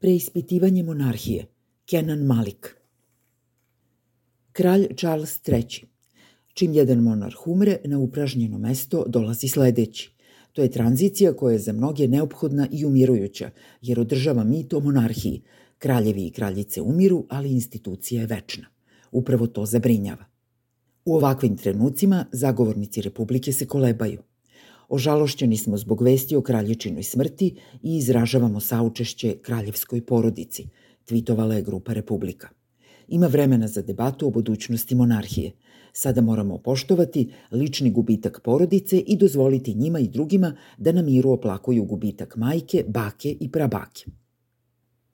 Preispitivanje monarhije Kenan Malik Kralj Charles III. Čim jedan monarh umre, na upražnjeno mesto dolazi sledeći. To je tranzicija koja je za mnoge neophodna i umirujuća, jer održava mit o monarhiji. Kraljevi i kraljice umiru, ali institucija je večna. Upravo to zabrinjava. U ovakvim trenucima zagovornici Republike se kolebaju. Ožalošćeni smo zbog vesti o kraljičinoj smrti i izražavamo saučešće kraljevskoj porodici, tvitovala je grupa Republika. Ima vremena za debatu o budućnosti monarhije. Sada moramo poštovati lični gubitak porodice i dozvoliti njima i drugima da na miru oplakuju gubitak majke, bake i prabake.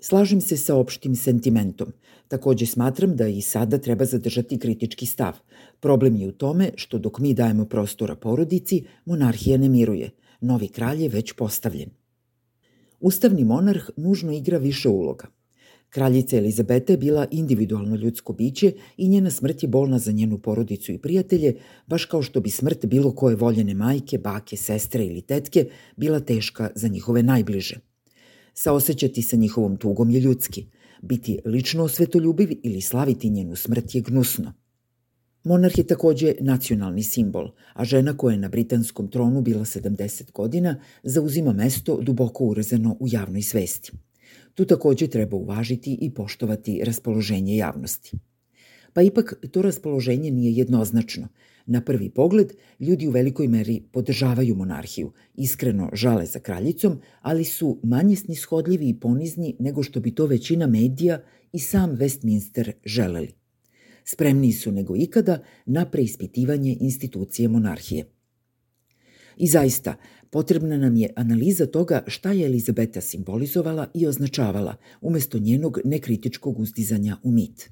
Slažem se sa opštim sentimentom. Takođe smatram da i sada treba zadržati kritički stav. Problem je u tome što dok mi dajemo prostora porodici, monarhija ne miruje. Novi kralj je već postavljen. Ustavni monarh nužno igra više uloga. Kraljica Elizabeta je bila individualno ljudsko biće i njena smrt je bolna za njenu porodicu i prijatelje, baš kao što bi smrt bilo koje voljene majke, bake, sestre ili tetke bila teška za njihove najbliže. Saosećati sa njihovom tugom je ljudski. Biti lično osvetoljubiv ili slaviti njenu smrt je gnusno. Monarh je takođe nacionalni simbol, a žena koja je na britanskom tronu bila 70 godina zauzima mesto duboko urezano u javnoj svesti. Tu takođe treba uvažiti i poštovati raspoloženje javnosti. Pa ipak to raspoloženje nije jednoznačno. Na prvi pogled, ljudi u velikoj meri podržavaju monarhiju, iskreno žale za kraljicom, ali su manje snishodljivi i ponizni nego što bi to većina medija i sam Westminster želeli. Spremniji su nego ikada na preispitivanje institucije monarhije. I zaista, potrebna nam je analiza toga šta je Elizabeta simbolizovala i označavala, umesto njenog nekritičkog uzdizanja u mit.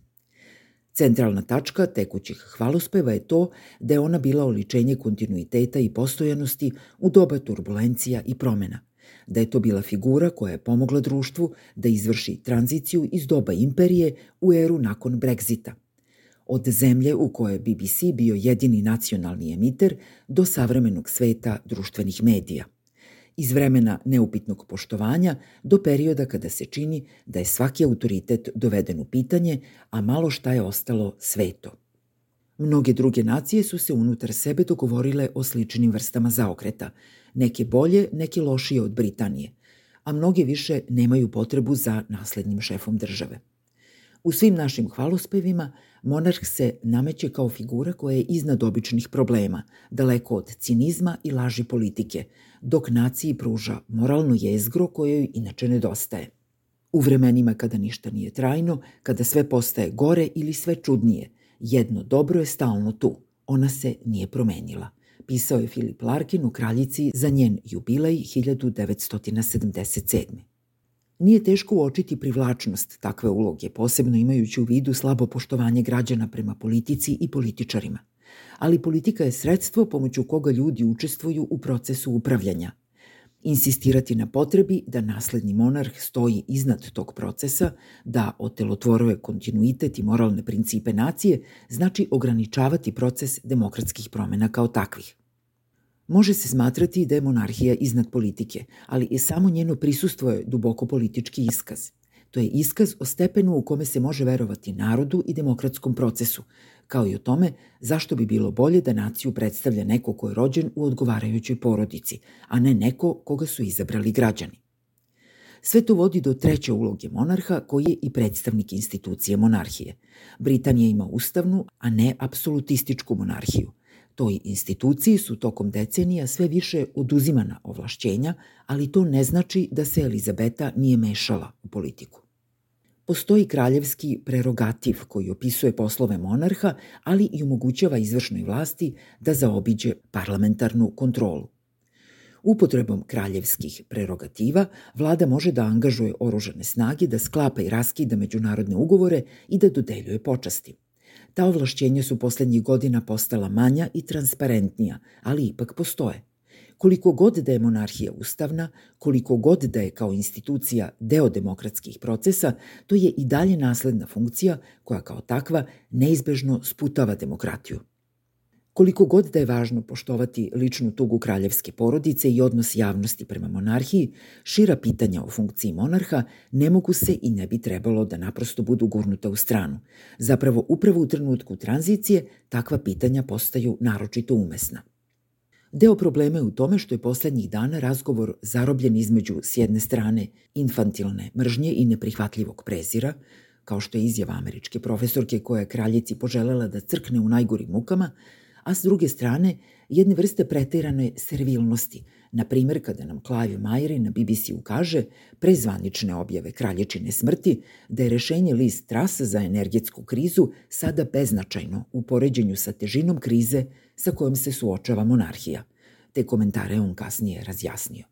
Centralna tačka tekućih hvalospeva je to da je ona bila oličenje kontinuiteta i postojanosti u doba turbulencija i promena, da je to bila figura koja je pomogla društvu da izvrši tranziciju iz doba imperije u eru nakon Brexita – od zemlje u kojoj je BBC bio jedini nacionalni emiter do savremenog sveta društvenih medija. Iz vremena neupitnog poštovanja do perioda kada se čini da je svaki autoritet doveden u pitanje, a malo šta je ostalo sveto. Mnoge druge nacije su se unutar sebe dogovorile o sličnim vrstama zaokreta, neke bolje, neke lošije od Britanije, a mnoge više nemaju potrebu za naslednim šefom države. U svim našim hvalospevima monarh se nameće kao figura koja je iznad običnih problema, daleko od cinizma i laži politike, dok naciji pruža moralno jezgro kojoj inače nedostaje. U vremenima kada ništa nije trajno, kada sve postaje gore ili sve čudnije, jedno dobro je stalno tu, ona se nije promenila. Pisao je Filip Larkin u Kraljici za njen jubilej 1977. Nije teško uočiti privlačnost takve uloge, posebno imajući u vidu slabo poštovanje građana prema politici i političarima. Ali politika je sredstvo pomoću koga ljudi učestvuju u procesu upravljanja. Insistirati na potrebi da nasledni monarh stoji iznad tog procesa, da otelotvoruje kontinuitet i moralne principe nacije, znači ograničavati proces demokratskih promena kao takvih. Može se smatrati da je monarhija iznad politike, ali i samo njeno prisustvo je duboko politički iskaz. To je iskaz o stepenu u kome se može verovati narodu i demokratskom procesu, kao i o tome zašto bi bilo bolje da naciju predstavlja neko ko je rođen u odgovarajućoj porodici, a ne neko koga su izabrali građani. Sve to vodi do treće uloge monarha koji je i predstavnik institucije monarhije. Britanija ima ustavnu, a ne apsolutističku monarhiju – Toj instituciji su tokom decenija sve više oduzimana ovlašćenja, ali to ne znači da se Elizabeta nije mešala u politiku. Postoji kraljevski prerogativ koji opisuje poslove monarha, ali i omogućava izvršnoj vlasti da zaobiđe parlamentarnu kontrolu. Upotrebom kraljevskih prerogativa vlada može da angažuje oružane snage, da sklapa i raskida međunarodne ugovore i da dodeljuje počasti. Ta ovlašćenja su poslednjih godina postala manja i transparentnija, ali ipak postoje. Koliko god da je monarhija ustavna, koliko god da je kao institucija deo demokratskih procesa, to je i dalje nasledna funkcija koja kao takva neizbežno sputava demokratiju. Koliko god da je važno poštovati ličnu tugu kraljevske porodice i odnos javnosti prema monarhiji, šira pitanja o funkciji monarha ne mogu se i ne bi trebalo da naprosto budu gurnuta u stranu. Zapravo, upravo u trenutku tranzicije takva pitanja postaju naročito umesna. Deo problema je u tome što je poslednjih dana razgovor zarobljen između s jedne strane infantilne mržnje i neprihvatljivog prezira, kao što je izjava američke profesorke koja je kraljici poželela da crkne u najgorim mukama, a s druge strane jedne vrste preterane servilnosti, na primer kada nam Clive Majeri na BBC-u kaže pre zvanične objave kralječine smrti da je rešenje list trasa za energetsku krizu sada beznačajno u poređenju sa težinom krize sa kojom se suočava monarhija. Te komentare on kasnije razjasnio.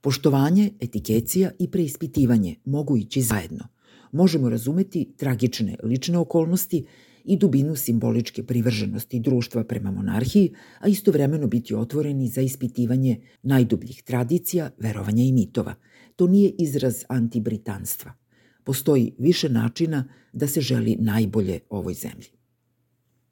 Poštovanje, etikecija i preispitivanje mogu ići zajedno. Možemo razumeti tragične lične okolnosti i dubinu simboličke privrženosti društva prema monarhiji, a istovremeno biti otvoreni za ispitivanje najdubljih tradicija, verovanja i mitova. To nije izraz antibritanstva. Postoji više načina da se želi najbolje ovoj zemlji.